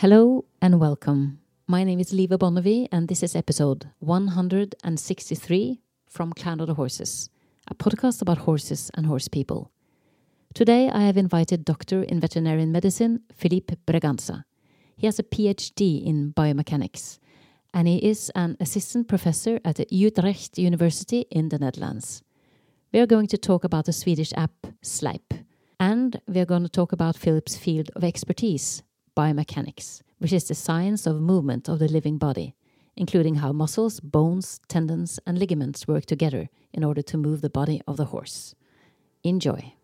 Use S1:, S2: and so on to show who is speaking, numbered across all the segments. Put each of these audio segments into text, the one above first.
S1: Hello and welcome. My name is Liva Bonnevie, and this is episode 163 from Clan of the Horses, a podcast about horses and horse people. Today I have invited doctor in veterinary medicine Filipe Bragança. He has a PhD in biomechanics, and he is an assistant professor at the Utrecht University in the Netherlands. We are going to talk about the Swedish app Sleip, and we are going to talk about Filipe's field of expertise, biomechanics, which is the science of movement of the living body, including how muscles, bones, tendons, and ligaments work together in order to move the body of the horse. Enjoy.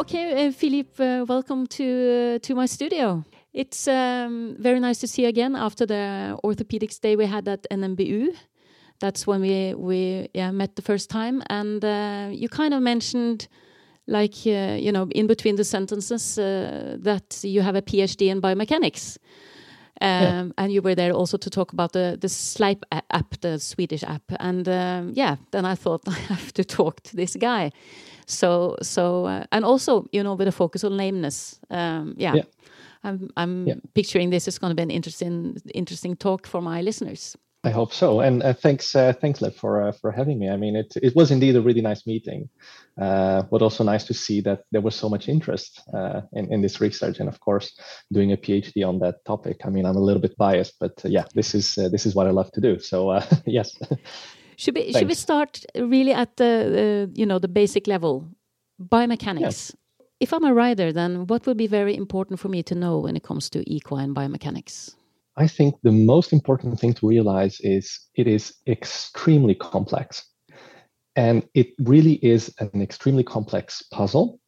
S1: Okay, uh, Filipe, uh, welcome to uh, to my studio. It's um, very nice to see you again after the orthopedics day we had at NMBU that's when we we yeah met the first time and uh, you kind of mentioned like uh, you know in between the sentences uh, that you have a phd in biomechanics um, yeah. and you were there also to talk about the the Sleip app the swedish app and um, yeah then i thought i have to talk to this guy so so uh, and also you know with a focus on lameness um, yeah. yeah. i'm i'm yeah. picturing this is going to be an interesting interesting talk for my listeners
S2: I hope so, and uh, thanks, uh, thanks, Liv, for uh, for having me. I mean, it it was indeed a really nice meeting, uh, but also nice to see that there was so much interest uh, in in this research, and of course, doing a PhD on that topic. I mean, I'm a little bit biased, but uh, yeah, this is this is what I love to do. So yes.
S1: Should we should we start really at the you know the basic level, biomechanics? Yes. If I'm a rider, then what would be very important for me to know when it comes to equine biomechanics?
S2: I think the most important thing to realize is it is extremely complex. And it really is an extremely complex puzzle,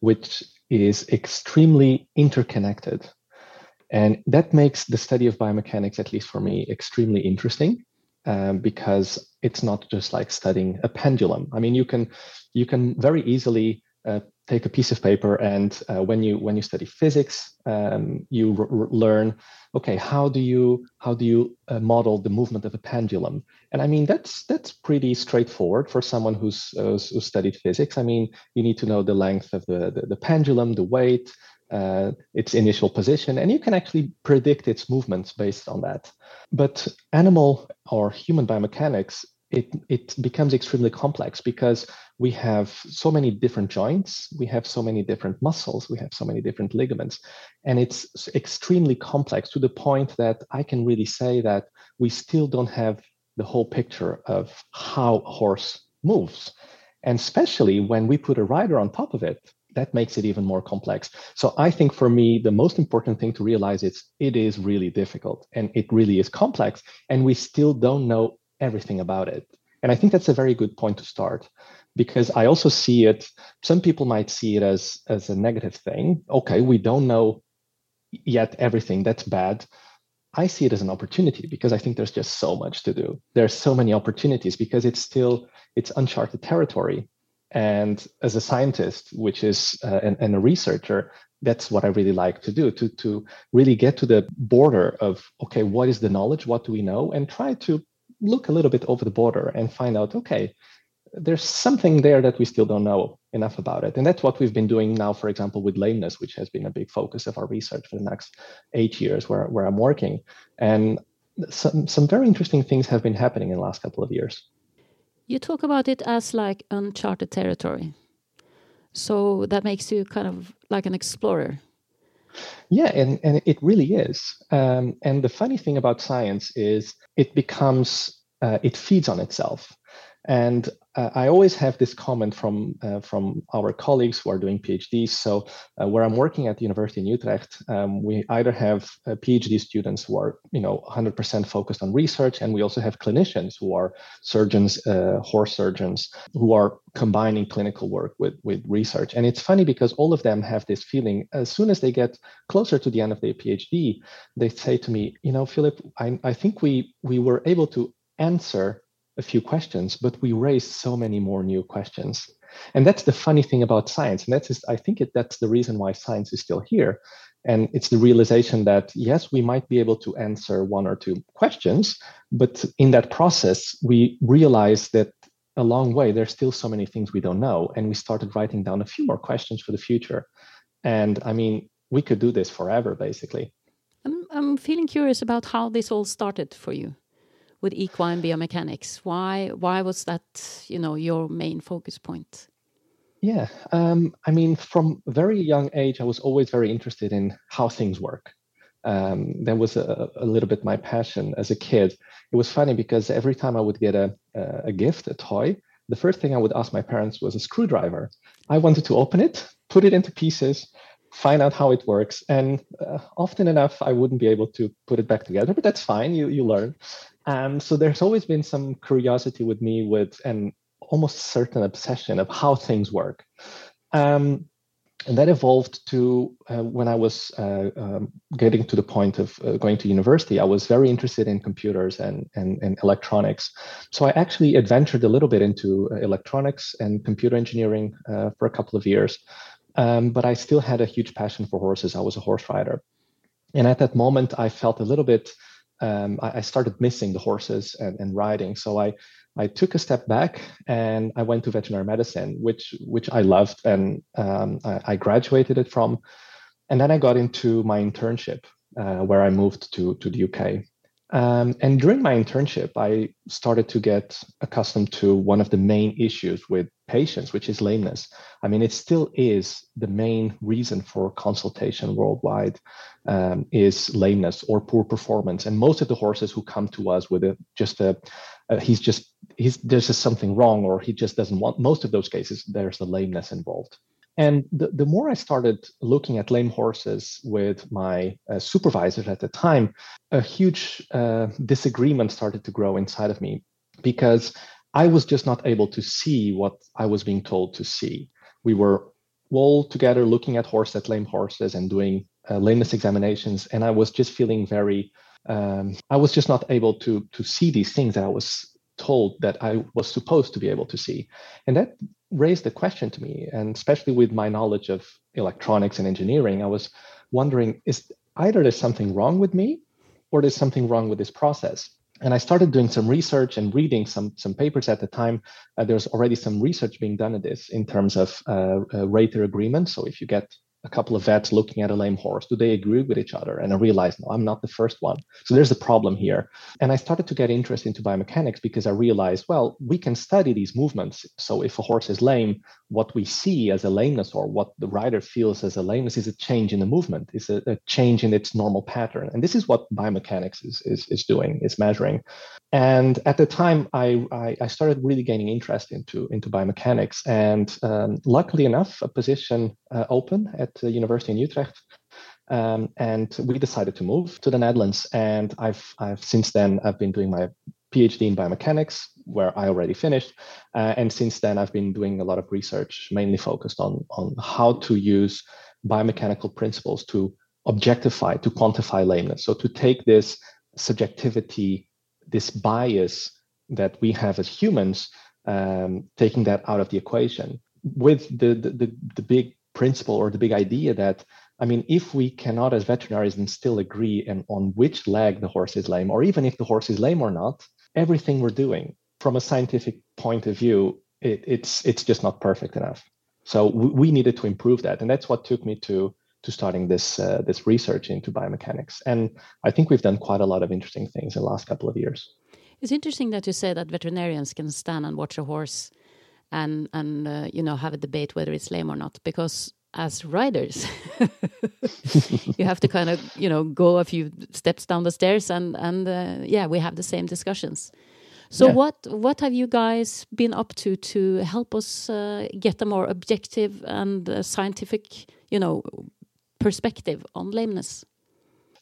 S2: which is extremely interconnected. And that makes the study of biomechanics, at least for me, extremely interesting. Um, because it's not just like studying a pendulum. I mean, you can you can very easily uh, take a piece of paper and uh, when you when you study physics um, you r- learn okay how do you how do you uh, model the movement of a pendulum? And i mean that's that's pretty straightforward for someone who's uh, who studied physics. I mean you need to know the length of the the, the pendulum the weight uh, its initial position and you can actually predict its movements based on that. But animal or human biomechanics it, it becomes extremely complex because we have so many different joints, we have so many different muscles, we have so many different ligaments, and it's extremely complex to the point that I can really say that we still don't have the whole picture of how a horse moves. And especially when we put a rider on top of it, that makes it even more complex. So I think for me, the most important thing to realize is it is really difficult and it really is complex, and we still don't know everything about it. And I think that's a very good point to start because I also see it, some people might see it as, as a negative thing. Okay, we don't know yet everything, that's bad. I see it as an opportunity because I think there's just so much to do. There's so many opportunities because it's still it's uncharted territory. And as a scientist, which is uh, and, and a researcher, that's what I really like to do to to really get to the border of okay, what is the knowledge, what do we know, and try to look a little bit over the border and find out, okay, there's something there that we still don't know enough about it. And that's what we've been doing now, for example, with lameness, which has been a big focus of our research for the next eight years where, where I'm working. And some, some very interesting things have been happening in the last couple of years.
S1: You talk about it as like uncharted territory. So that makes you kind of like an explorer.
S2: Yeah, and, and it really is. Um, and the funny thing about science is it becomes, uh, it feeds on itself. And uh, I always have this comment from uh, from our colleagues who are doing PhDs. So uh, where I'm working at the University in Utrecht, um, we either have uh, PhD students who are you know 100% focused on research, and we also have clinicians who are surgeons, uh, horse surgeons, who are combining clinical work with with research. And it's funny because all of them have this feeling. As soon as they get closer to the end of their PhD, they say to me, you know, Philip, I, I think we we were able to answer a few questions, but we raise so many more new questions. And that's the funny thing about science. And that's just, I think it, that's the reason why science is still here. And it's the realization that, yes, we might be able to answer one or two questions, but in that process, we realize that a long way. There's still so many things we don't know. And we started writing down a few more questions for the future. And I mean, we could do this forever, basically.
S1: I'm, I'm feeling curious about how this all started for you with equine biomechanics. Why, why was that, you know, your main focus point?
S2: Yeah, um, I mean, from very young age, I was always very interested in how things work. Um, that was a, a, little bit my passion as a kid. It was funny because every time I would get a, a gift, a toy, the first thing I would ask my parents was a screwdriver. I wanted to open it, put it into pieces, find out how it works. And uh, often enough, I wouldn't be able to put it back together, but that's fine. You, you learn. Um, so there's always been some curiosity with me with an almost certain obsession of how things work. Um, and that evolved to uh, when I was uh, um, getting to the point of uh, going to university. I was very interested in computers and, and, and electronics. So I actually adventured a little bit into uh, electronics and computer engineering uh, for a couple of years. Um, but I still had a huge passion for horses. I was a horse rider. And at that moment, I felt a little bit, um, I, I, started missing the horses and, and riding. So I I took a step back and I went to veterinary medicine, which which I loved and um, I, I, graduated it from. And then I got into my internship uh, where I moved to to the UK. Um, and during my internship, I started to get accustomed to one of the main issues with patients, which is lameness. I mean, it still is the main reason for consultation worldwide um, is lameness or poor performance. And most of the horses who come to us with a, just a, a, he's just he's there's just something wrong, or he just doesn't want. Most of those cases, there's a lameness involved. And the, the more I started looking at lame horses with my uh, supervisors at the time, a huge uh, disagreement started to grow inside of me because I was just not able to see what I was being told to see. We were all together looking at horses, at lame horses, and doing uh, lameness examinations, and I was just feeling very. Um, I was just not able to to see these things that I was told that I was supposed to be able to see. And that raised the question to me, and especially with my knowledge of electronics and engineering, I was wondering is either there's something wrong with me or there's something wrong with this process. And I started doing some research and reading some, some papers at the time. Uh, there's already some research being done in this in terms of uh, uh, rater agreement. So if you get a couple of vets looking at a lame horse. Do they agree with each other? And I realized, no, I'm not the first one. So there's a problem here. And I started to get interested into biomechanics because I realized, well, we can study these movements. So if a horse is lame, what we see as a lameness or what the rider feels as a lameness is a change in the movement, is a, a change in its normal pattern. And this is what biomechanics is, is, is doing, is measuring. And at the time, I, I, I started really gaining interest into, into biomechanics. And um, luckily enough, a position uh, open at the University in Utrecht. Um, and we decided to move to the Netherlands. And I've, I've since then, I've been doing my PhD in biomechanics, where I already finished. Uh, and since then, I've been doing a lot of research, mainly focused on, on how to use biomechanical principles to objectify, to quantify lameness. So to take this subjectivity this bias that we have as humans, um, taking that out of the equation with the, the, the, the big principle or the big idea that I mean, if we cannot, as veterinarians, still agree and on which leg the horse is lame, or even if the horse is lame or not, everything we're doing from a scientific point of view, it, it's it's just not perfect enough. So we, needed to improve that, and that's what took me to to starting this uh, this research into biomechanics. And I think we've done quite a lot of interesting things in the last couple of years.
S1: It's interesting that you say that veterinarians can stand and watch a horse and and uh, you know have a debate whether it's lame or not because as riders you have to kind of you know go a few steps down the stairs and and uh, yeah we have the same discussions so yeah. what what have you guys been up to to help us uh, get a more objective and uh, scientific you know perspective on lameness?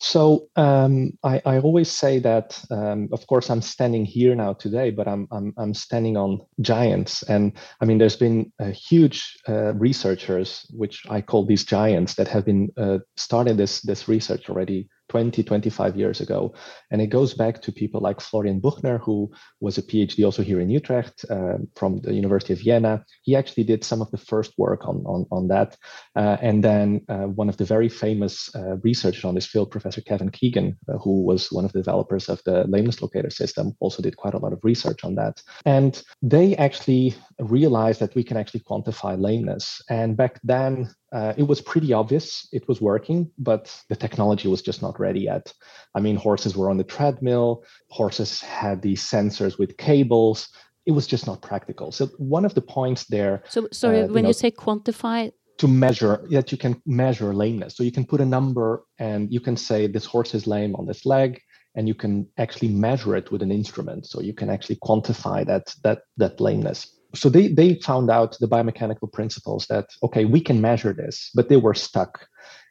S2: So um, I, I, always say that, um, of course, I'm standing here now today, but I'm, I'm, I'm standing on giants. And I mean, there's been uh, huge uh, researchers, which I call these giants, that have been uh, starting this, this research already 20, 25 years ago. And it goes back to people like Florian Buchner, who was a PhD also here in Utrecht uh, from the University of Vienna. He actually did some of the first work on, on, on that. Uh, and then uh, one of the very famous uh, researchers on this field, Professor Kevin Keegan, uh, who was one of the developers of the lameness locator system, also did quite a lot of research on that. And they actually realized that we can actually quantify lameness. And back then, uh, it was pretty obvious it was working, but the technology was just not ready yet. I mean, horses were on the treadmill, horses had these sensors with cables. It was just not practical. So one of the points there.
S1: So sorry, uh, when you, know, you say quantify,
S2: to measure that you can measure lameness. So you can put a number and you can say this horse is lame on this leg, and you can actually measure it with an instrument. So you can actually quantify that that that lameness so they they found out the biomechanical principles that okay we can measure this but they were stuck.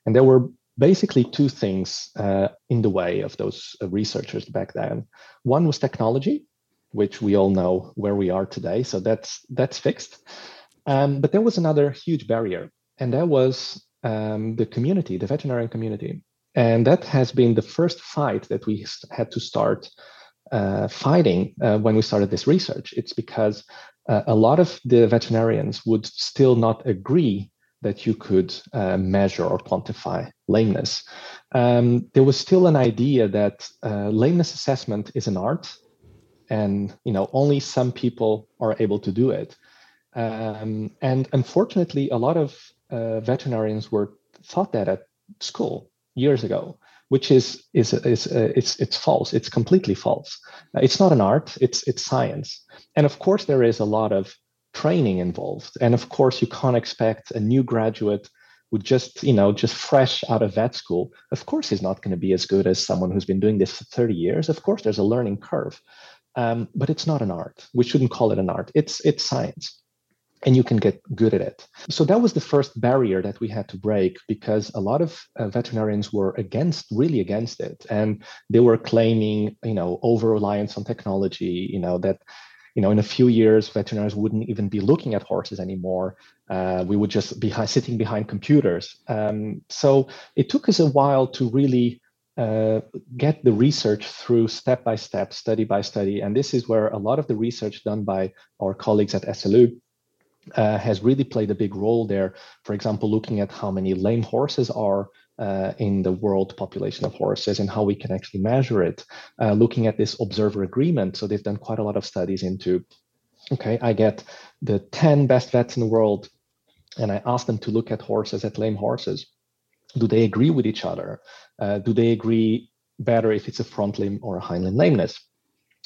S2: And there were basically two things uh, in the way of those uh, researchers back then. One was technology which we all know where we are today so that's that's fixed. Um, but there was another huge barrier and that was um, the community the veterinarian community. And that has been the first fight that we had to start uh, fighting uh, when we started this research. It's because uh, a lot of the veterinarians would still not agree that you could uh, measure or quantify lameness. Um, there was still an idea that uh, lameness assessment is an art, and you know only some people are able to do it. Um, and unfortunately, a lot of uh, veterinarians were taught that at school years ago which is is is uh, it's it's false. It's completely false. Uh, it's not an art. It's it's science. And of course, there is a lot of training involved. And of course, you can't expect a new graduate who just you know just fresh out of vet school. Of course, he's not going to be as good as someone who's been doing this for 30 years. Of course, there's a learning curve. Um, but it's not an art. We shouldn't call it an art. It's it's science and you can get good at it. So that was the first barrier that we had to break because a lot of uh, veterinarians were against, really against it, and they were claiming, you know, over reliance on technology, you know, that, you know, in a few years veterinarians wouldn't even be looking at horses anymore. Uh, we would just be sitting behind computers. Um, so it took us a while to really uh, get the research through step by step, study by study. And this is where a lot of the research done by our colleagues at SLU uh, has really played a big role there. For example, looking at how many lame horses are uh, in the world population of horses and how we can actually measure it. Uh, looking at this observer agreement, so they've done quite a lot of studies into. Okay, I get the 10 best vets in the world, and I ask them to look at horses, at lame horses. Do they agree with each other? Uh, do they agree better if it's a front limb or a hind limb lameness?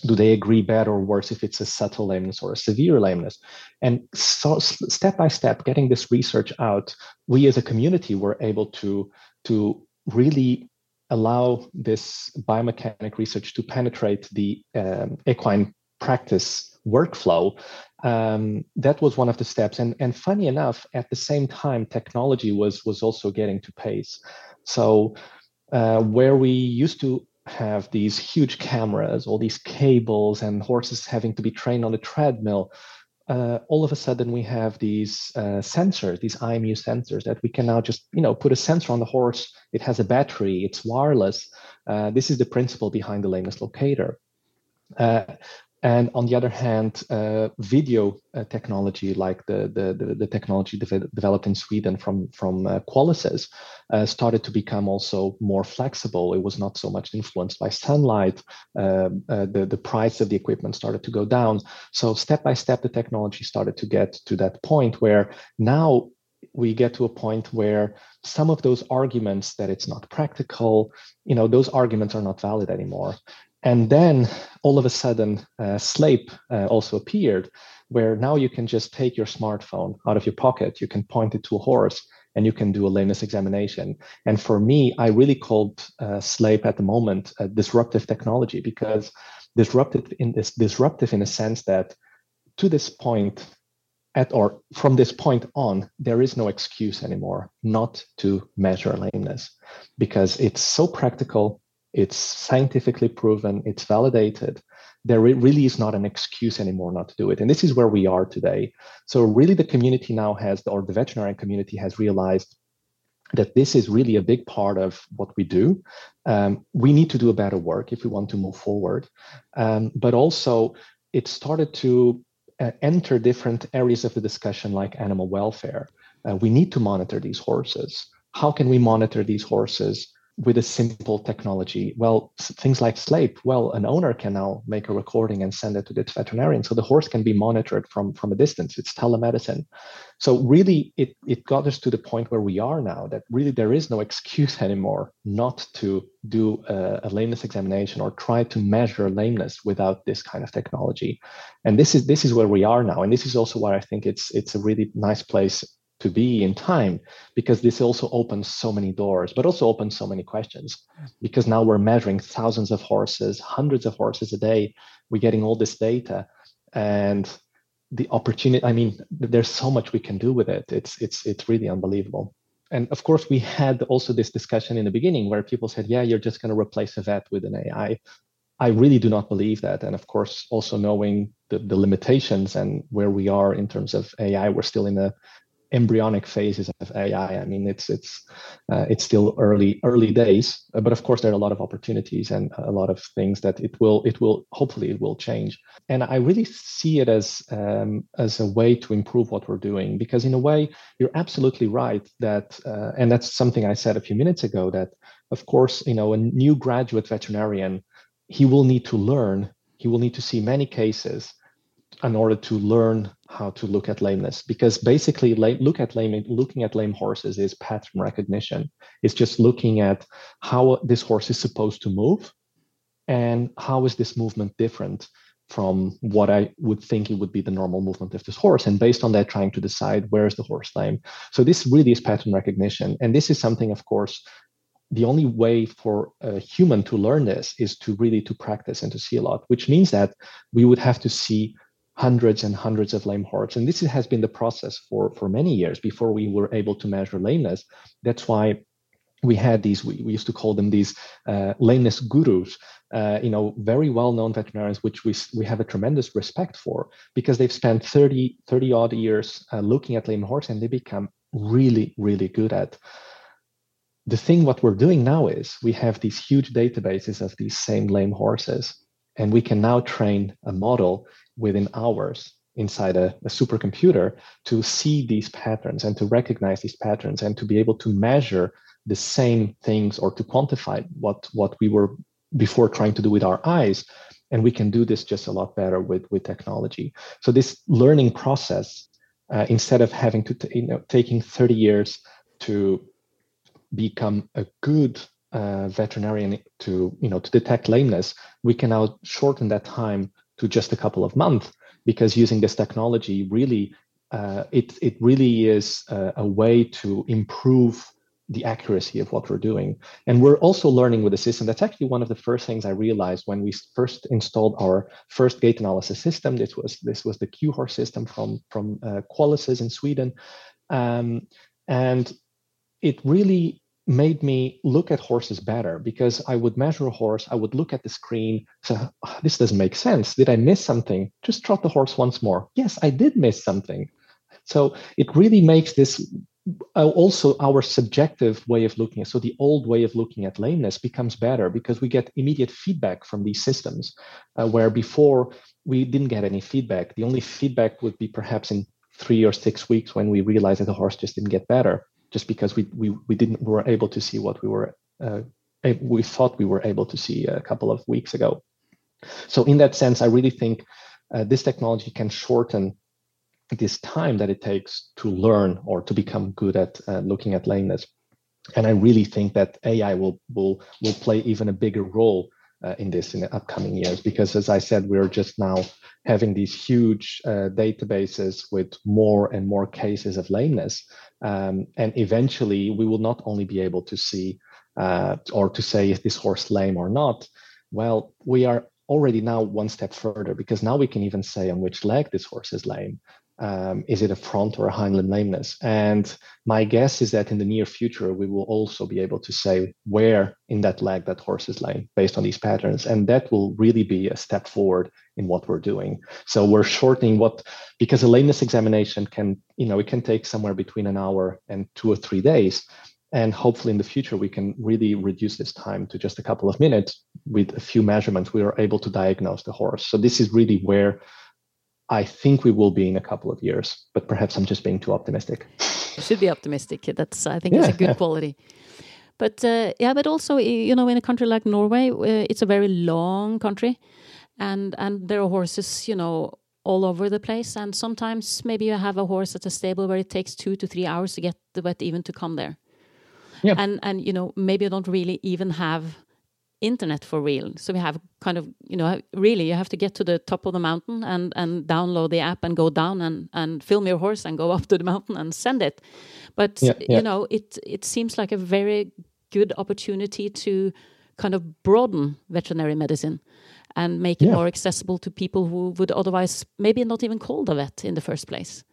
S2: Do they agree better or worse if it's a subtle lameness or a severe lameness? And so step by step getting this research out we as a community were able to to really allow this biomechanic research to penetrate the um, equine practice workflow um, that was one of the steps. And and funny enough at the same time technology was was also getting to pace. So uh, where we used to have these huge cameras, all these cables, and horses having to be trained on a treadmill. Uh, all of a sudden, we have these uh, sensors, these IMU sensors that we can now just, you know, put a sensor on the horse. It has a battery. It's wireless. Uh, this is the principle behind the lameness locator. And on the other hand, uh, video uh, technology, like the the, the, the technology de- developed in Sweden from from uh, Qualisys, uh, started to become also more flexible. It was not so much influenced by sunlight. Um, uh, the the price of the equipment started to go down. So step by step, the technology started to get to that point where now we get to a point where some of those arguments that it's not practical you know those arguments are not valid anymore and then all of a sudden, uh, Sleip uh, also appeared, where now you can just take your smartphone out of your pocket, you can point it to a horse, and you can do a lameness examination. And for me, I really called uh, Sleip at the moment a disruptive technology because disruptive in this disruptive in a sense that to this point at or from this point on there is no excuse anymore not to measure lameness because it's so practical it's scientifically proven, it's validated. There really is not an excuse anymore not to do it. And this is where we are today. So, really, the community now has, or the veterinarian community has realized that this is really a big part of what we do. Um, we need to do a better work if we want to move forward. Um, but also, it started to uh, enter different areas of the discussion, like animal welfare. Uh, we need to monitor these horses. How can we monitor these horses? With a simple technology. Well, things like Sleip, well, an owner can now make a recording and send it to the veterinarian. So the horse can be monitored from, from a distance. It's telemedicine. So really it, it got us to the point where we are now that really there is no excuse anymore not to do a, a lameness examination or try to measure lameness without this kind of technology. And this is this is where we are now. And this is also why I think it's it's a really nice place to be in time because this also opens so many doors but also opens so many questions. Because now we're measuring thousands of horses hundreds of horses a day. We're getting all this data and the opportunity i mean there's so much we can do with it. It's it's it's really unbelievable. And of course we had also this discussion in the beginning where people said yeah you're just going to replace a vet with an ai i. Really do not believe that. And of course also knowing the, the limitations and where we are in terms of ai we're still in a embryonic phases of AI. I mean, it's it's uh, it's still early early days, uh, but of course there are a lot of opportunities and a lot of things that it will it will hopefully it will change. And I really see it as um, as a way to improve what we're doing because in a way you're absolutely right that uh, and that's something I said a few minutes ago that of course you know a new graduate veterinarian he will need to learn he will need to see many cases in order to learn how to look at lameness. Because basically look at lame looking at lame horses is pattern recognition. It's just looking at how this horse is supposed to move and how is this movement different from what i would think it would be the normal movement of this horse. And based on that trying to decide where is the horse lame. So this really is pattern recognition. And this is something of course the only way for a human to learn this is to really to practice and to see a lot which means that we would have to see hundreds and hundreds of lame horses. And this has been the process for, for many years before we were able to measure lameness. That's why we had these, we, we used to call them these uh, lameness gurus, uh, you know, very well-known veterinarians, which we, we have a tremendous respect for because they've spent 30, 30 odd years uh, looking at lame horse and they become really, really good at. The thing what we're doing now is we have these huge databases of these same lame horses and we can now train a model within hours inside a, a, supercomputer to see these patterns and to recognize these patterns and to be able to measure the same things or to quantify what what we were before trying to do with our eyes. And we can do this just a lot better with with technology. So this learning process uh, instead of having to t- you know taking 30 years to become a good uh, veterinarian to you know to detect lameness we can now shorten that time to just a couple of months because using this technology really uh, it it really is a, a, way to improve the accuracy of what we're doing. And we're also learning with the system. That's actually one of the first things i realized when we first installed our first gait analysis system. This was this was the QHorse system from from uh, in sweden. Um, and it really made me look at horses better because I would measure a horse, I would look at the screen, so oh, this doesn't make sense. Did I miss something? Just trot the horse once more. Yes, I did miss something. So it really makes this uh, also our subjective way of looking at so the old way of looking at lameness becomes better because we get immediate feedback from these systems uh, where before we didn't get any feedback the only feedback would be perhaps in three or six weeks when we realized that the horse just didn't get better just because we we, we didn't we were able to see what we were uh, we thought we were able to see a couple of weeks ago. So in that sense, I really think uh, this technology can shorten this time that it takes to learn or to become good at uh, looking at lameness. And I really think that AI will will will play even a bigger role uh, in this in the upcoming years because, as I said, we're just now having these huge uh, databases with more and more cases of lameness. Um, and eventually, we will not only be able to see uh, or to say if this horse lame or not. Well, we are already now one step further because now we can even say on which leg this horse is lame um, is it a front or a hind limb lameness? And my guess is that in the near future, we will also be able to say where in that leg that horse is lame based on these patterns. And that will really be a step forward in what we're doing. So we're shortening what, because a lameness examination can, you know, it can take somewhere between an hour and two or three days. And hopefully in the future, we can really reduce this time to just a couple of minutes with a few measurements. We are able to diagnose the horse. So this is really where I think we will be in a couple of years, but perhaps I'm just being too optimistic.
S1: You should be optimistic. That's, I think, yeah, it's a good yeah. quality. But uh, yeah, but also, you know, in a country like Norway, uh, it's a very long country, and and there are horses, you know, all over the place. And sometimes maybe you have a horse at a stable where it takes two to three hours to get the vet even to come there. Yeah. And and you know maybe you don't really even have internet for real. So we have kind of you know really you have to get to the top of the mountain and and download the app and go down and and film your horse and go up to the mountain and send it. But yeah, yeah. you know it it seems like a very good opportunity to kind of broaden veterinary medicine and make it yeah. more accessible to people who would otherwise maybe not even call the vet in the first place.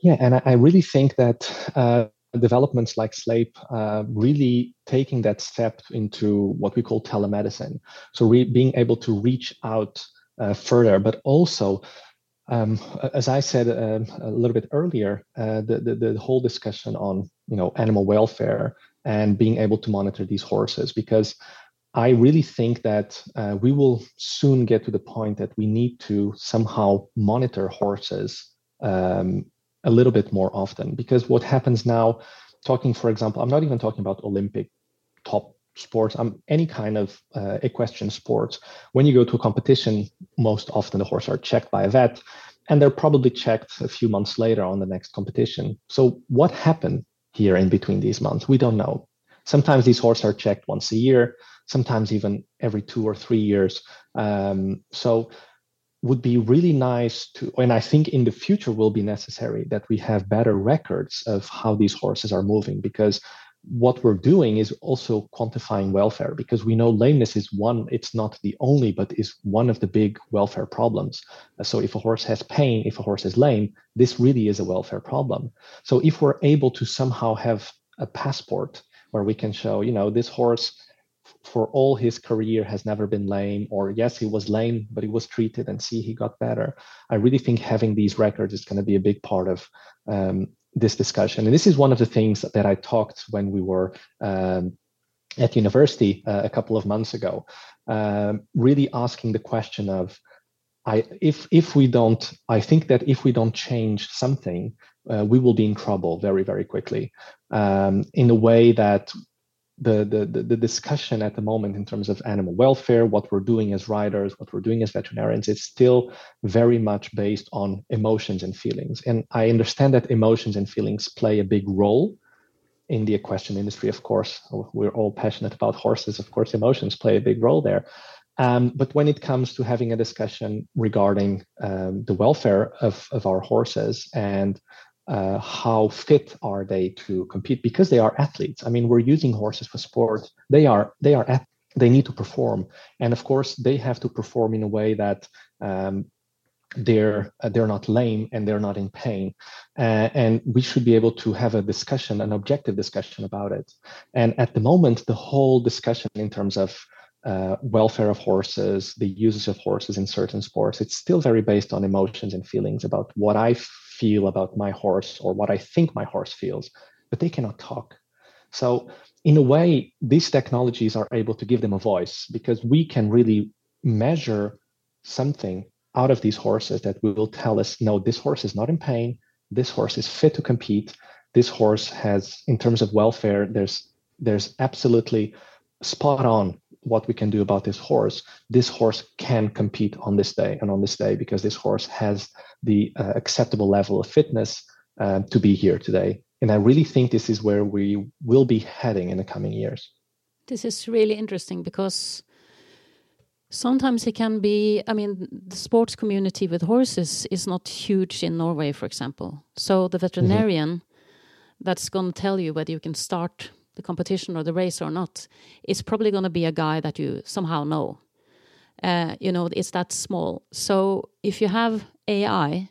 S2: Yeah, and I really think that uh, developments like Sleip uh, really taking that step into what we call telemedicine. So re- being able to reach out uh, further, but also um, as I said um, a little bit earlier, uh, the, the, the whole discussion on you know animal welfare and being able to monitor these horses because I really think that uh, we will soon get to the point that we need to somehow monitor horses um, a little bit more often. Because what happens now, talking, for example, I'm not even talking about Olympic top sports, I'm any kind of uh, equestrian sports. When you go to a competition, most often the horses are checked by a vet, and they're probably checked a few months later on the next competition. So what happened here in between these months? We don't know. Sometimes these horses are checked once a year sometimes even every two or three years. Um, so would be really nice to and i think in the future will be necessary that we have better records of how these horses are moving because what we're doing is also quantifying welfare because we know lameness is one it's not the only but is one of the big welfare problems. So if a horse has pain if a horse is lame this really is a welfare problem. So if we're able to somehow have a passport where we can show you know this horse for all his career has never been lame or yes he was lame but he was treated and see he got better. I really think having these records is going to be a big part of um, this discussion. And this is one of the things that i talked when we were um, at university uh, a couple of months ago. Um, really asking the question of I, if if we don't, I think that if we don't change something, uh, we will be in trouble very very quickly. Um, in a way that the, the, the discussion at the moment in terms of animal welfare, what we're doing as riders, what we're doing as veterinarians, it's still very much based on emotions and feelings. And I understand that emotions and feelings play a big role in the equestrian industry, of course. We're all passionate about horses. Of course, emotions play a big role there. Um, but when it comes to having a discussion regarding um, the welfare of, of our horses and uh, how fit are they to compete because they are athletes. I mean we're using horses for sport. They are they are at, they need to perform. And of course they have to perform in a way that um, they're uh, they're not lame and they're not in pain. Uh, and we should be able to have a discussion an objective discussion about it. And at the moment the whole discussion in terms of uh, welfare of horses, the uses of horses in certain sports, it's still very based on emotions and feelings about what I feel about my horse or what I think my horse feels, but they cannot talk. So, in a way, these technologies are able to give them a voice because we can really measure something out of these horses that will tell us no, this horse is not in pain, this horse is fit to compete, this horse has, in terms of welfare, there's there's absolutely spot on what we can do about this horse. This horse can compete on this day and on this day because this horse has the uh, acceptable level of fitness uh, to be here today. And I really think this is where we will be heading in the coming years.
S1: This is really interesting because sometimes it can be i mean the sports community with horses is not huge in norway for example so the mm-hmm. veterinarian mm -hmm. that's going to tell you whether you can start the competition or the race or not, it's probably going to be a guy that you somehow know. Uh, you know, it's that small. So if you have AI,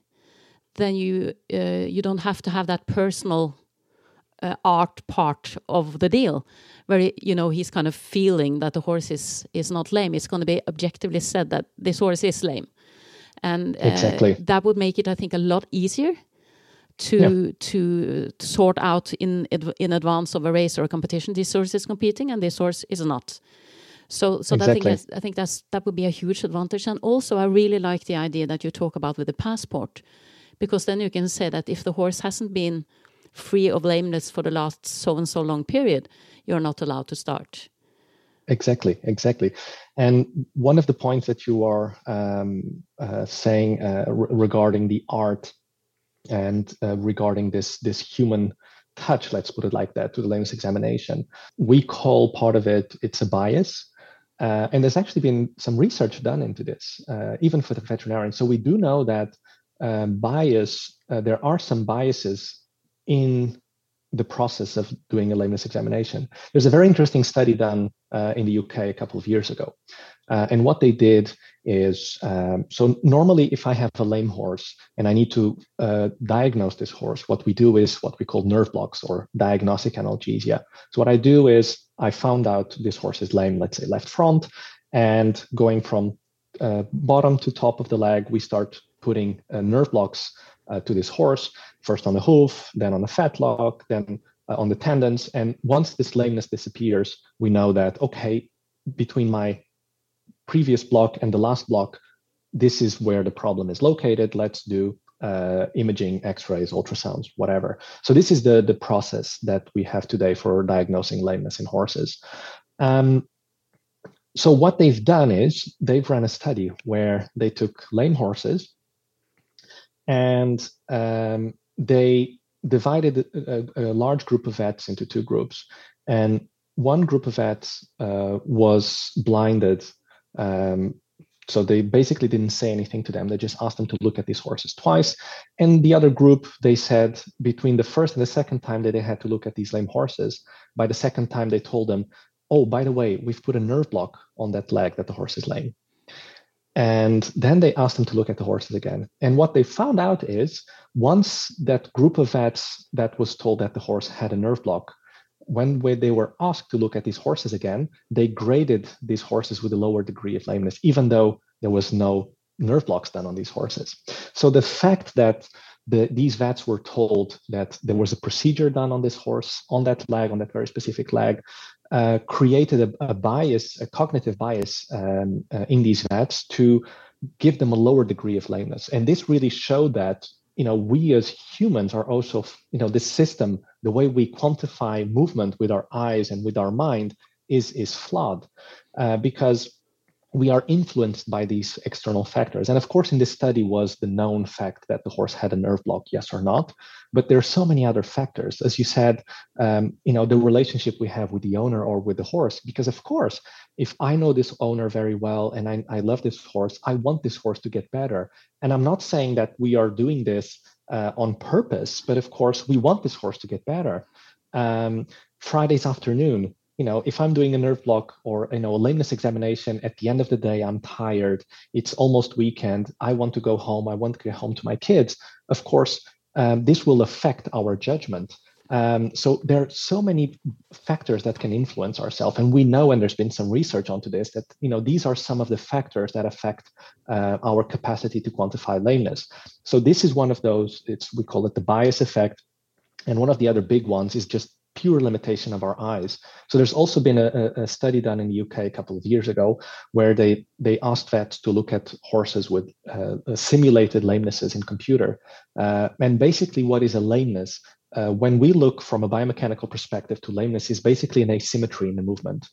S1: then you uh, you don't have to have that personal uh, art part of the deal, where you know he's kind of feeling that the horse is is not lame. It's going to be objectively said that this horse is lame, and uh,
S2: exactly
S1: that would make it, I think, a lot easier to yeah. to sort out in in advance of a race or a competition this horse is competing and this horse is not so so exactly. that I think I think that's that would be a huge advantage and also I really like the idea that you talk about with the passport because then you can say that if the horse hasn't been free of lameness for the last so and so long period you're not allowed to start
S2: exactly exactly and one of the points that you are um, uh, saying uh, regarding the art and uh, regarding this this human touch let's put it like that to the lameness examination we call part of it it's a bias uh, and there's actually been some research done into this uh, even for the veterinarian so we do know that um, bias uh, there are some biases in the process of doing a lameness examination. There's a very interesting study done uh, in the UK a couple of years ago. Uh, and what they did is um, so normally, if I have a lame horse and I need to uh, diagnose this horse, what we do is what we call nerve blocks or diagnostic analgesia. So, what I do is I found out this horse is lame, let's say left front, and going from uh, bottom to top of the leg, we start putting uh, nerve blocks uh, to this horse, first on the hoof, then on the fetlock, then uh, on the tendons. And once this lameness disappears, we know that, okay, between my previous block and the last block, this is where the problem is located. Let's do uh, imaging, X-rays, ultrasounds, whatever. So this is the the process that we have today for diagnosing lameness in horses. Um, so what they've done is they've run a study where they took lame horses and um, they divided a, a, large group of vets into two groups. And one group of vets uh, was blinded. Um, so they basically didn't say anything to them. They just asked them to look at these horses twice. And the other group, they said between the first and the second time that they had to look at these lame horses, by the second time they told them, oh, by the way, we've put a nerve block on that leg that the horse is lame. And then they asked them to look at the horses again. And what they found out is once that group of vets that was told that the horse had a nerve block, when they were asked to look at these horses again, they graded these horses with a lower degree of lameness, even though there was no nerve blocks done on these horses. So the fact that the, these vets were told that there was a procedure done on this horse, on that leg, on that very specific leg, uh, created a, a, bias, a cognitive bias um, uh, in these vets to give them a lower degree of lameness. And this really showed that you know we as humans are also you know this system, the way we quantify movement with our eyes and with our mind is is flawed uh, because we are influenced by these external factors. And of course, in this study was the known fact that the horse had a nerve block, yes or not. But there are so many other factors, as you said, um, you know, the relationship we have with the owner or with the horse. Because of course, if I know this owner very well and I, I love this horse, I want this horse to get better. And I'm not saying that we are doing this uh, on purpose, but of course, we want this horse to get better. Um, Fridays afternoon, you know, if I'm doing a nerve block or you know a lameness examination, at the end of the day, I'm tired. It's almost weekend. I want to go home. I want to get home to my kids. Of course, um, this will affect our judgment. Um, so there are so many factors that can influence ourselves, and we know, and there's been some research onto this, that you know these are some of the factors that affect uh, our capacity to quantify lameness. So this is one of those. It's we call it the bias effect, and one of the other big ones is just pure limitation of our eyes. So there's also been a, a, study done in the UK a couple of years ago where they they asked vets to look at horses with uh, simulated lamenesses in computer, uh, and basically what is a lameness uh, when we look from a biomechanical perspective to lameness is basically an asymmetry in the movement.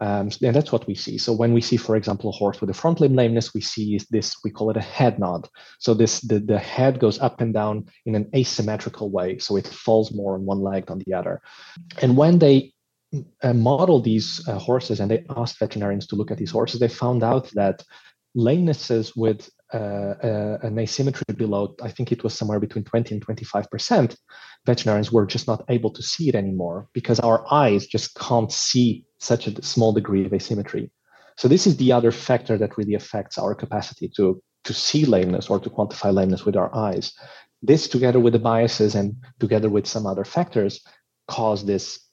S2: Um, and that's what we see. So when we see, for example, a horse with a front limb lameness, we see this, we call it a head nod. So this the, the head goes up and down in an asymmetrical way. So it falls more on one leg than the other. And when they uh, model these uh, horses and they asked veterinarians to look at these horses, they found out that lamenesses with uh, uh, an asymmetry below, I think it was somewhere between 20 and 25%, veterinarians were just not able to see it anymore because our eyes just can't see such a small degree of asymmetry. So this is the other factor that really affects our capacity to, to see lameness or to quantify lameness with our eyes. This together with the biases and together with some other factors cause this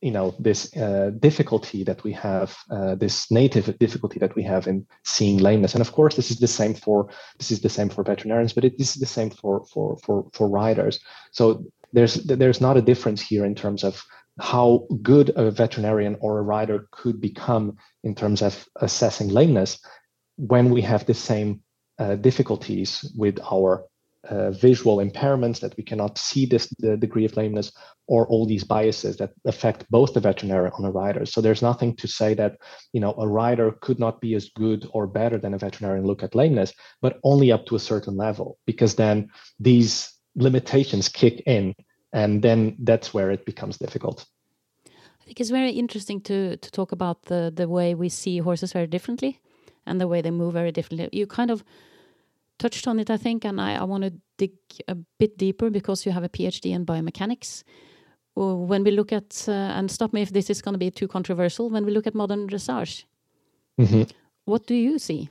S2: you know this uh, difficulty that we have uh, this native difficulty that we have in seeing lameness. And of course this is the same for this is the same for veterinarians but it is the same for for for for riders. So there's there's not a difference here in terms of how good a veterinarian or a rider could become in terms of assessing lameness when we have the same uh, difficulties with our uh, visual impairments that we cannot see this the degree of lameness or all these biases that affect both the veterinarian and the rider. So there's nothing to say that you know a rider could not be as good or better than a veterinarian look at lameness but only up to a certain level because then these limitations kick in and then that's where it becomes difficult.
S1: I think it's very interesting to to talk about the the way we see horses very differently and the way they move very differently. You kind of touched on it, I think, and I, I want to dig a bit deeper because you have a PhD in biomechanics. When we look at, uh, and stop me if this is going to be too controversial, when we look at modern dressage, mm -hmm. what do you see?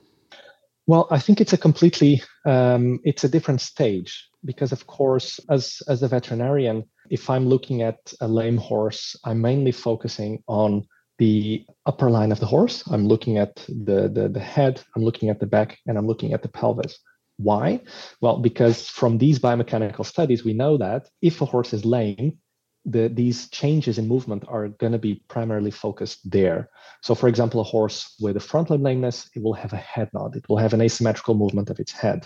S2: Well, I think it's a completely, um, it's a different stage because, of course, as as a veterinarian, if I'm looking at a lame horse, I'm mainly focusing on the upper line of the horse. I'm looking at the, the, the head, I'm looking at the back, and I'm looking at the pelvis. Why? Well, because from these biomechanical studies, we know that if a horse is lame, the, these changes in movement are going to be primarily focused there. So, for example, a horse with a front limb lameness, it will have a head nod. It will have an asymmetrical movement of its head.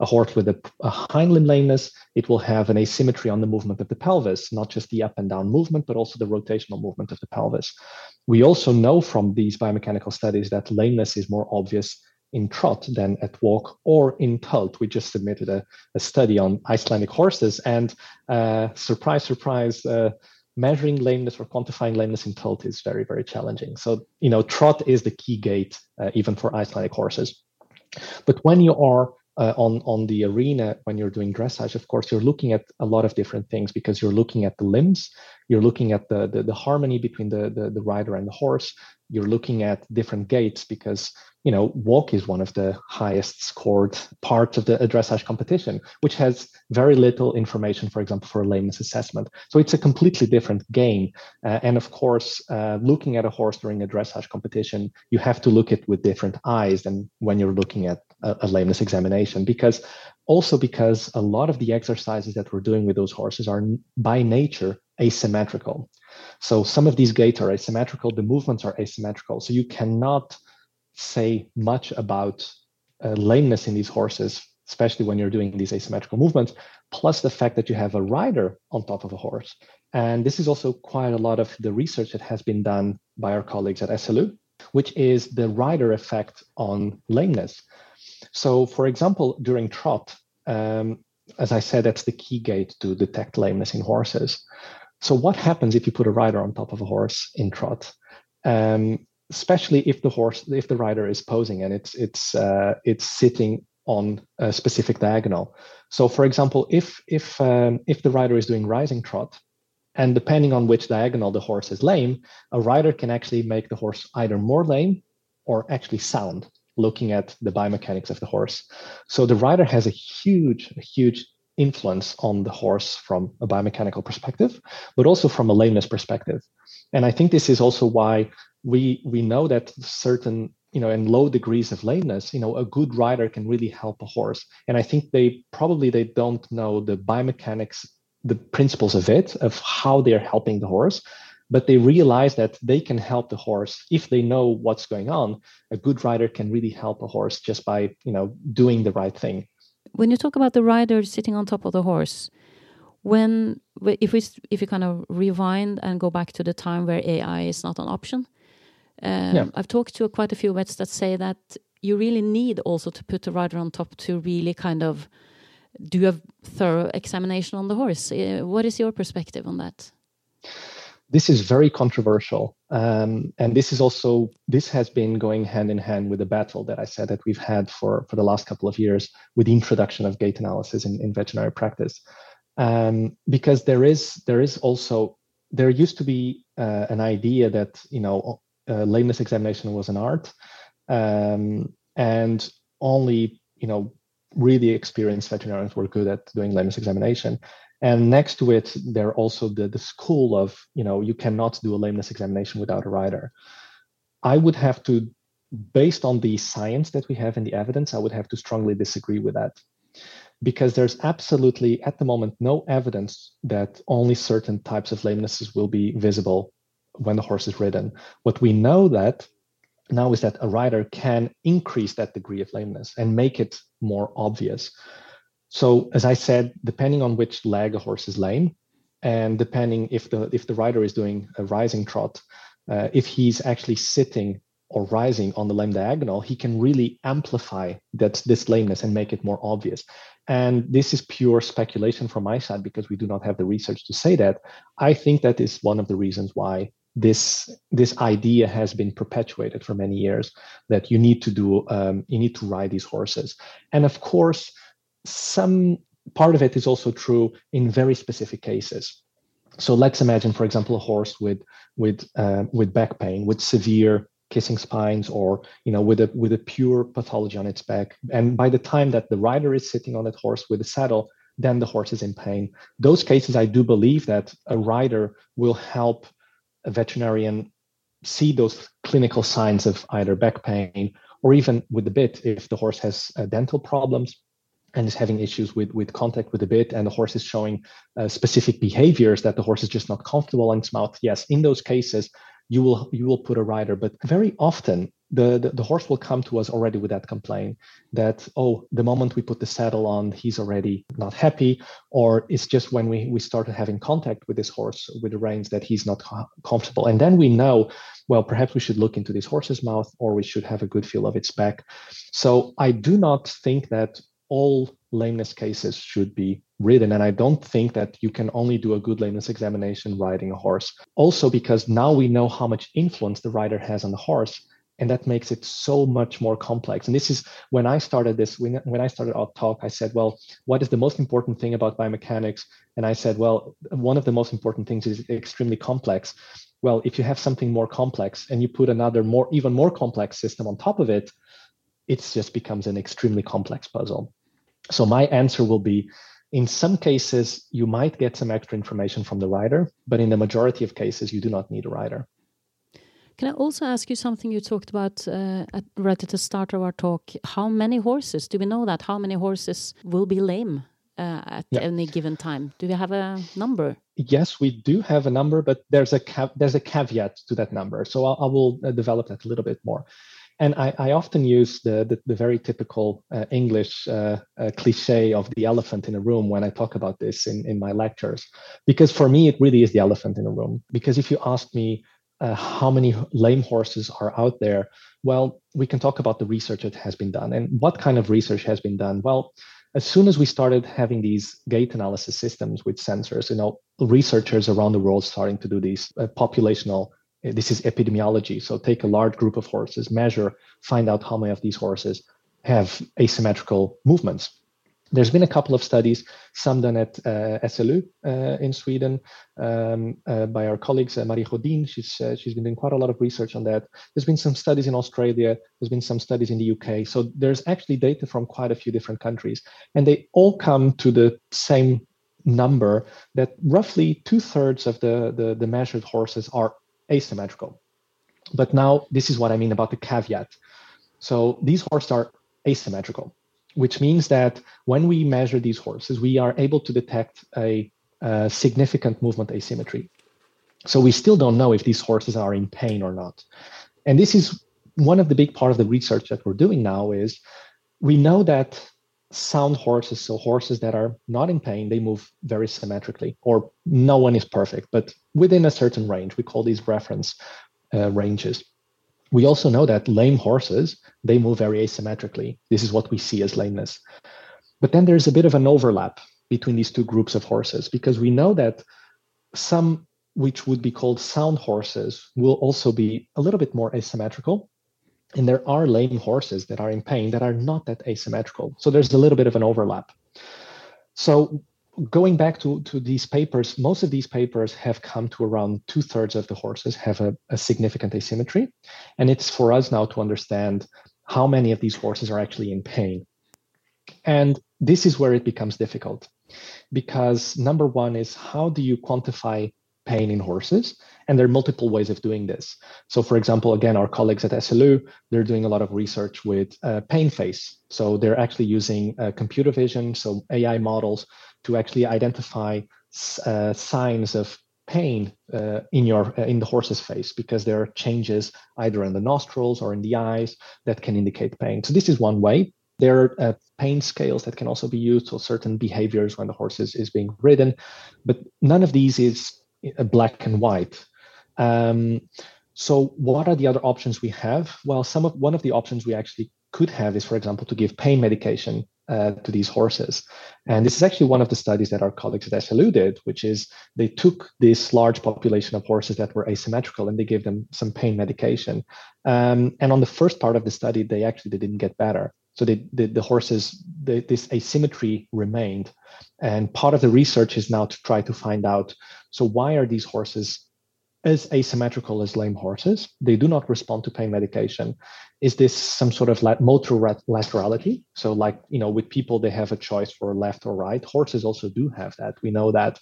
S2: A horse with a, a hind limb lameness, it will have an asymmetry on the movement of the pelvis, not just the up and down movement, but also the rotational movement of the pelvis. We also know from these biomechanical studies that lameness is more obvious in trot than at walk or in tölt. We just submitted a, a study on Icelandic horses, and uh, surprise, surprise, uh, measuring lameness or quantifying lameness in tölt is very, very challenging. So, you know, trot is the key gait, uh, even for Icelandic horses. But when you are uh, on on the arena when you're doing dressage of course you're looking at a lot of different things because you're looking at the limbs you're looking at the the, the harmony between the, the, the rider and the horse you're looking at different gaits because you know, walk is one of the highest scored parts of the dressage competition, which has very little information, for example, for a lameness assessment. So it's a completely different game. Uh, and of course, uh, looking at a horse during a dressage competition, you have to look at with different eyes than when you're looking at a, a lameness examination, because also because a lot of the exercises that we're doing with those horses are by nature asymmetrical. So some of these gaits are asymmetrical, the movements are asymmetrical. So you cannot say much about uh, lameness in these horses, especially when you're doing these asymmetrical movements, plus the fact that you have a rider on top of a horse. And this is also quite a lot of the research that has been done by our colleagues at SLU, which is the rider effect on lameness. So, for example, during trot, um, as I said, that's the key gait to detect lameness in horses. So, what happens if you put a rider on top of a horse in trot? Um, especially if the horse if the rider is posing and it's it's uh, it's sitting on a specific diagonal. So for example if if um, if the rider is doing rising trot and depending on which diagonal the horse is lame a rider can actually make the horse either more lame or actually sound looking at the biomechanics of the horse. So the rider has a huge a huge influence on the horse from a biomechanical perspective but also from a lameness perspective and i think this is also why we we know that certain you know in low degrees of lameness you know a good rider can really help a horse. And i think they probably they don't know the biomechanics the principles of it of how they're helping the horse but they realize that they can help the horse. If they know what's going on a good rider can really help a horse just by you know doing the right thing.
S1: When you talk about the rider sitting on top of the horse when if we if we kind of rewind and go back to the time where ai is not an option um, yeah. I've talked to quite a few vets that say that you really need also to put the rider on top to really kind of do a thorough examination on the horse. Uh, what is your perspective on that?
S2: This is very controversial, um, and this is also this has been going hand in hand with the battle that I said that we've had for for the last couple of years with the introduction of gait analysis in, in veterinary practice, um, because there is there is also there used to be uh, an idea that you know uh, lameness examination was an art, um, and only you know really experienced veterinarians were good at doing lameness examination. And next to it, there also the, the school of, you know, you cannot do a lameness examination without a rider. I would have to, based on the science that we have and the evidence, I would have to strongly disagree with that. Because there's absolutely, at the moment, no evidence that only certain types of lamenesses will be visible when the horse is ridden. What we know that now is that a rider can increase that degree of lameness and make it more obvious. So as I said, depending on which leg a horse is lame, and depending if the if the rider is doing a rising trot, uh, if he's actually sitting or rising on the lame diagonal, he can really amplify that this lameness and make it more obvious. And this is pure speculation from my side because we do not have the research to say that. I think that is one of the reasons why this this idea has been perpetuated for many years that you need to do um, you need to ride these horses and of course some part of it is also true in very specific cases so let's imagine for example a horse with with uh, with back pain with severe kissing spines or you know with a with a pure pathology on its back. And by the time that the rider is sitting on that horse with a saddle then the horse is in pain. Those cases i do believe that a rider will help a veterinarian see those clinical signs of either back pain or even with the bit if the horse has uh, dental problems and is having issues with, with contact with the bit and the horse is showing uh, specific behaviors that the horse is just not comfortable in its mouth. Yes in those cases you will you will put a rider. But very often the, the, the horse will come to us already with that complaint that oh the moment we put the saddle on he's already not happy or it's just when we we started having contact with this horse with the reins that he's not comfortable. And then we know well perhaps we should look into this horse's mouth or we should have a good feel of its back. So i do not think that all lameness cases should be ridden. And I don't think that you can only do a good lameness examination riding a horse. Also, because now we know how much influence the rider has on the horse. And that makes it so much more complex. And this is when I started this, when, when I started our talk, I said, well, what is the most important thing about biomechanics? And I said, well, one of the most important things is extremely complex. Well, if you have something more complex and you put another more, even more complex system on top of it, it just becomes an extremely complex puzzle. So my answer will be in some cases, you might get some extra information from the rider, but in the majority of cases, you do not need a rider.
S1: Can I also ask you something you talked about uh, at, right at the start of our talk? How many horses? Do we know that? How many horses will be lame uh, at yeah. any given time? Do we have a number?
S2: Yes, we do have a number, but there's a there's a caveat to that number. So I'll, I will uh, develop that a little bit more. And I, I often use the, the, the very typical uh, English uh, uh, cliche of the elephant in a room when I talk about this in, in my lectures, because for me, it really is the elephant in a room. Because if you ask me uh, how many lame horses are out there, well, we can talk about the research that has been done. And what kind of research has been done? Well, as soon as we started having these gait analysis systems with sensors, you know, researchers around the world starting to do these uh, populational this is epidemiology. So take a large group of horses, measure, find out how many of these horses have asymmetrical movements. There's been a couple of studies, some done at uh, SLU uh, in Sweden um, uh, by our colleagues, uh, Marie Rhodin. She's, uh, she's been doing quite a lot of research on that. There's been some studies in Australia. There's been some studies in the UK. So there's actually data from quite a few different countries. And they all come to the same number that roughly two thirds of the, the, the measured horses are asymmetrical. But now this is what I mean about the caveat. So these horses are asymmetrical, which means that when we measure these horses, we are able to detect a, a significant movement asymmetry. So we still don't know if these horses are in pain or not. And this is one of the big part of the research that we're doing now is we know that sound horses, so horses that are not in pain, they move very symmetrically, or no one is perfect, but within a certain range. We call these reference uh, ranges. We also know that lame horses, they move very asymmetrically. This is what we see as lameness. But then there's a bit of an overlap between these two groups of horses because we know that some which would be called sound horses will also be a little bit more asymmetrical and there are lame horses that are in pain that are not that asymmetrical. So there's a little bit of an overlap. So going back to, to these papers, most of these papers have come to around two thirds of the horses have a, a significant asymmetry. And it's for us now to understand how many of these horses are actually in pain. And this is where it becomes difficult because number one is how do you quantify pain in horses? And there are multiple ways of doing this. So, for example, again, our colleagues at SLU, they're doing a lot of research with uh, pain face. So they're actually using uh, computer vision, so AI models, to actually identify uh, signs of pain uh, in your uh, in the horse's face because there are changes either in the nostrils or in the eyes that can indicate pain. So this is one way. There are uh, pain scales that can also be used for certain behaviors when the horse is, is being ridden, but none of these is black and white. Um, so what are the other options we have? Well, some of one of the options we actually could have is, for example, to give pain medication uh, to these horses. And this is actually one of the studies that our colleagues at SLU did, which is they took this large population of horses that were asymmetrical and they gave them some pain medication. Um, and on the first part of the study, they actually they didn't get better. So they, the, the horses, the, this asymmetry remained. And part of the research is now to try to find out so why are these horses as asymmetrical as lame horses. They do not respond to pain medication. Is this some sort of like motor laterality? So, like you know, with people, they have a choice for left or right. Horses also do have that. We know that,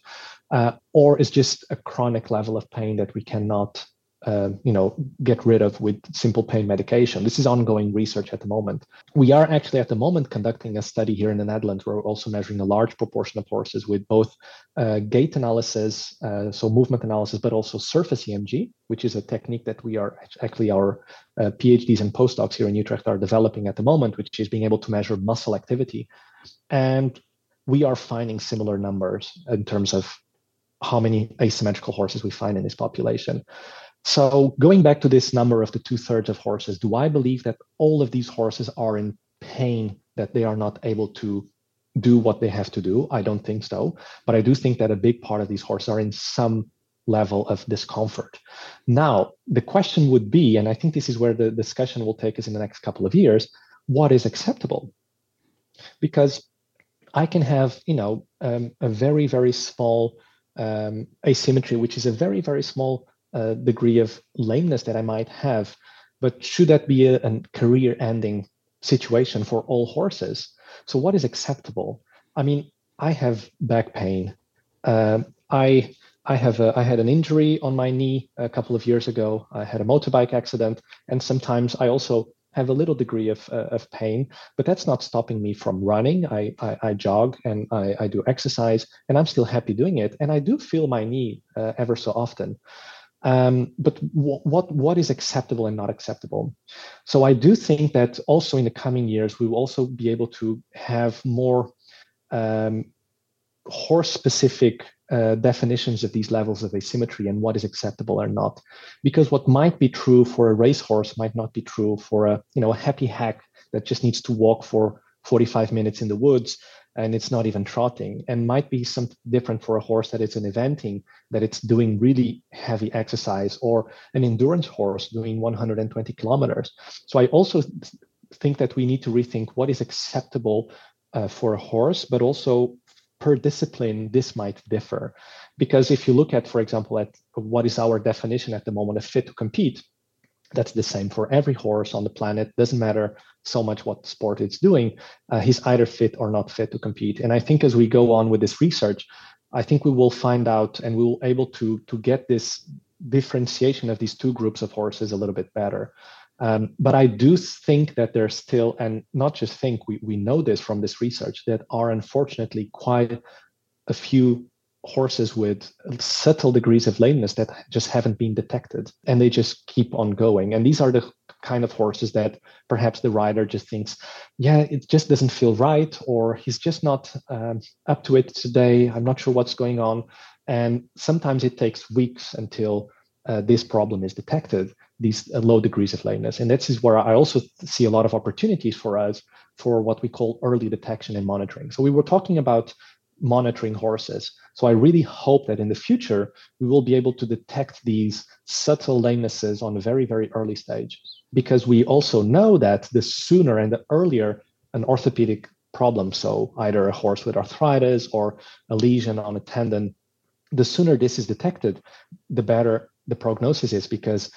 S2: uh, or is just a chronic level of pain that we cannot uh, you know get rid of with simple pain medication. This is ongoing research at the moment. We are actually at the moment conducting a study here in the Netherlands. Where we're also measuring a large proportion of horses with both uh, gait analysis, uh, so movement analysis, but also surface EMG, which is a technique that we are actually our uh, PhDs and postdocs here in Utrecht are developing at the moment, which is being able to measure muscle activity, and we are finding similar numbers in terms of how many asymmetrical horses we find in this population. So going back to this number of the two thirds of horses, do I believe that all of these horses are in pain that they are not able to do what they have to do? I don't think so. But I do think that a big part of these horses are in some level of discomfort. Now, the question would be, and I think this is where the discussion will take us in the next couple of years, what is acceptable? Because I can have, you know, um, a very, very small um, asymmetry, which is a very, very small uh, degree of lameness that I might have. But should that be a, a career ending situation for all horses? So, what is acceptable? I mean, I have back pain. Uh, I I have a, I had an injury on my knee a couple of years ago. I had a motorbike accident, and sometimes I also have a little degree of, uh, of pain, but that's not stopping me from running. I, I, I jog and I, I, do exercise, and I'm still happy doing it. And I do feel my knee uh, ever so often. Um, but w- what what is acceptable and not acceptable? So I do think that also in the coming years we will also be able to have more um, horse-specific uh, definitions of these levels of asymmetry and what is acceptable or not. Because what might be true for a racehorse might not be true for a you know a happy hack that just needs to walk for 45 minutes in the woods and it's not even trotting and might be something different for a horse that it's an eventing that it's doing really heavy exercise or an endurance horse doing 120 kilometers. So i also think that we need to rethink what is acceptable uh, for a horse but also per discipline this might differ. Because if you look at for example at what is our definition at the moment of fit to compete that's the same for every horse on the planet. Doesn't matter so much what sport it's doing uh, he's either fit or not fit to compete. And i think as we go on with this research i think we will find out and we will able to to get this differentiation of these two groups of horses a little bit better. Um, but i do think that there's still and not just think we, we know this from this research that are unfortunately quite a few horses with subtle degrees of lameness that just haven't been detected and they just keep on going. And these are the kind of horses that perhaps the rider just thinks yeah it just doesn't feel right or he's just not um, up to it today. I'm not sure what's going on. And sometimes it takes weeks until uh, this problem is detected these uh, low degrees of lameness. And this is where i also see a lot of opportunities for us for what we call early detection and monitoring. So we were talking about monitoring horses. So I really hope that in the future, we will be able to detect these subtle lamenesses on a very, very early stage, because we also know that the sooner and the earlier an orthopedic problem, so either a horse with arthritis or a lesion on a tendon, the sooner this is detected, the better the prognosis is, because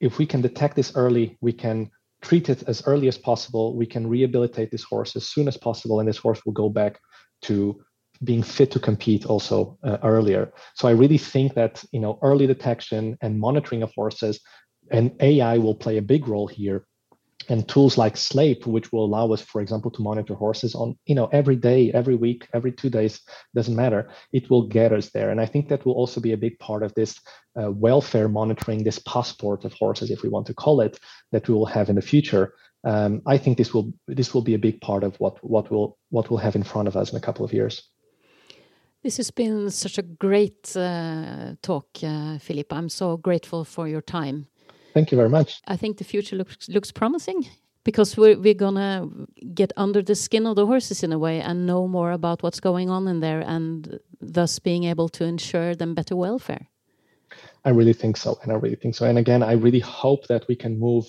S2: if we can detect this early, we can treat it as early as possible. We can rehabilitate this horse as soon as possible, and this horse will go back to being fit to compete also uh, earlier. So I really think that you know early detection and monitoring of horses and AI will play a big role here and tools like Sleip, which will allow us, for example, to monitor horses on, you know, every day, every week, every two days, doesn't matter. It will get us there, and I think that will also be a big part of this uh, welfare monitoring, this passport of horses, if we want to call it, that we will have in the future. Um, I think this will this will be a big part of what what will what we'll have in front of us in a couple of years.
S1: This has been such a great uh, talk, uh, Filipe. I'm so grateful for your time.
S2: Thank you very much.
S1: I think the future looks looks promising because we're we're gonna get under the skin of the horses in a way and know more about what's going on in there, and thus being able to ensure them better welfare.
S2: I really think so, and I really think so. And again, I really hope that we can move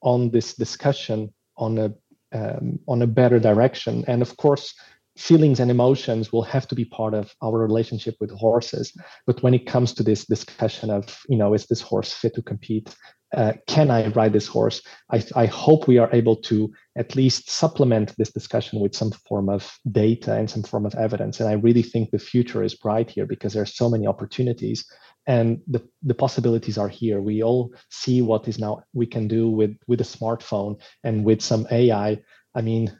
S2: on this discussion on a um, on a better direction. And of course, feelings and emotions will have to be part of our relationship with horses. But when it comes to this discussion of you know is this horse fit to compete? Uh, can i ride this horse? I, I hope we are able to at least supplement this discussion with some form of data and some form of evidence. And i really think the future is bright here because there are so many opportunities and the, the possibilities are here. We all see what is now we can do with with a smartphone and with some ai i. Mean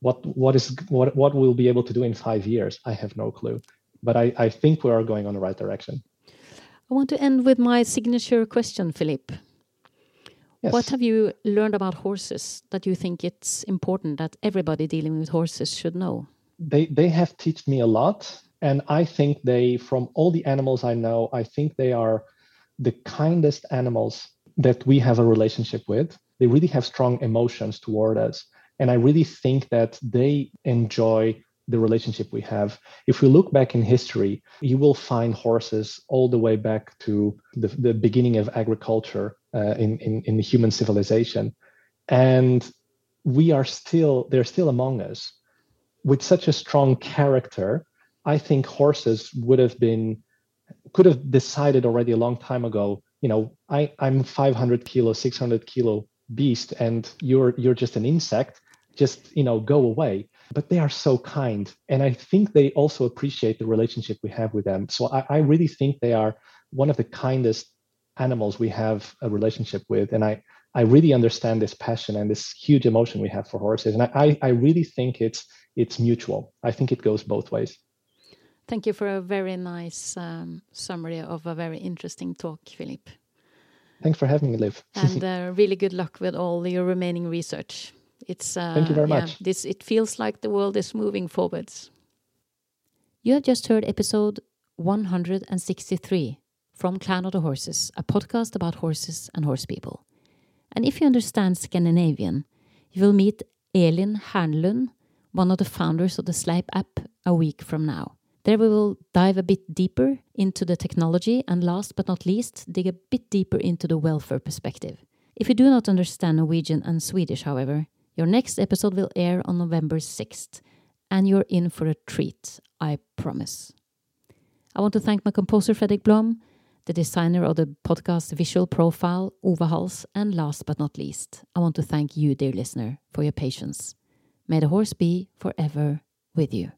S2: what what is what what we'll be able to do in five years i have no clue. But i i think we are going on the right direction.
S1: I want to end with my signature question Filipe. Yes. what have you learned about horses that you think it's important that everybody dealing with horses should know?
S2: They they have taught me a lot and i think they from all the animals i know i think they are the kindest animals that we have a relationship with. They really have strong emotions toward us and I really think that they enjoy the relationship we have. If we look back in history, you will find horses all the way back to the, the beginning of agriculture uh, in, in, in human civilization. And we are still, they're still among us. With such a strong character, I think horses would have been, could have decided already a long time ago, you know, I, I'm 500 kilo, 600 kilo beast, and you're you're just an insect just you know go away. But they are so kind and i think they also appreciate the relationship we have with them. So i, I really think they are one of the kindest animals we have a relationship with and i i really understand this passion and this huge emotion we have for horses. And i i really think it's it's mutual. I think it goes both ways.
S1: Thank you for a very nice um, summary of a very interesting talk Filipe.
S2: Thanks for having me liv.
S1: And uh, really good luck with all your remaining research it's
S2: uh, thank you very yeah, much.
S1: This it feels like the world is moving forwards. You have just heard episode 163 from Clan of the Horses, a podcast about horses and horse people. And if you understand Scandinavian, you will meet Elin Hernlund, one of the founders of the Sleip app, a week from now. There we will dive a bit deeper into the technology and last but not least, dig a bit deeper into the welfare perspective. If you do not understand Norwegian and Swedish, however, your next episode will air on November 6th, and you're in for a treat, I promise. I want to thank my composer Fredrik Blom, the designer of the podcast visual profile, Ove Hals, and last but not least, I want to thank you, dear listener, for your patience. May the horse be forever with you.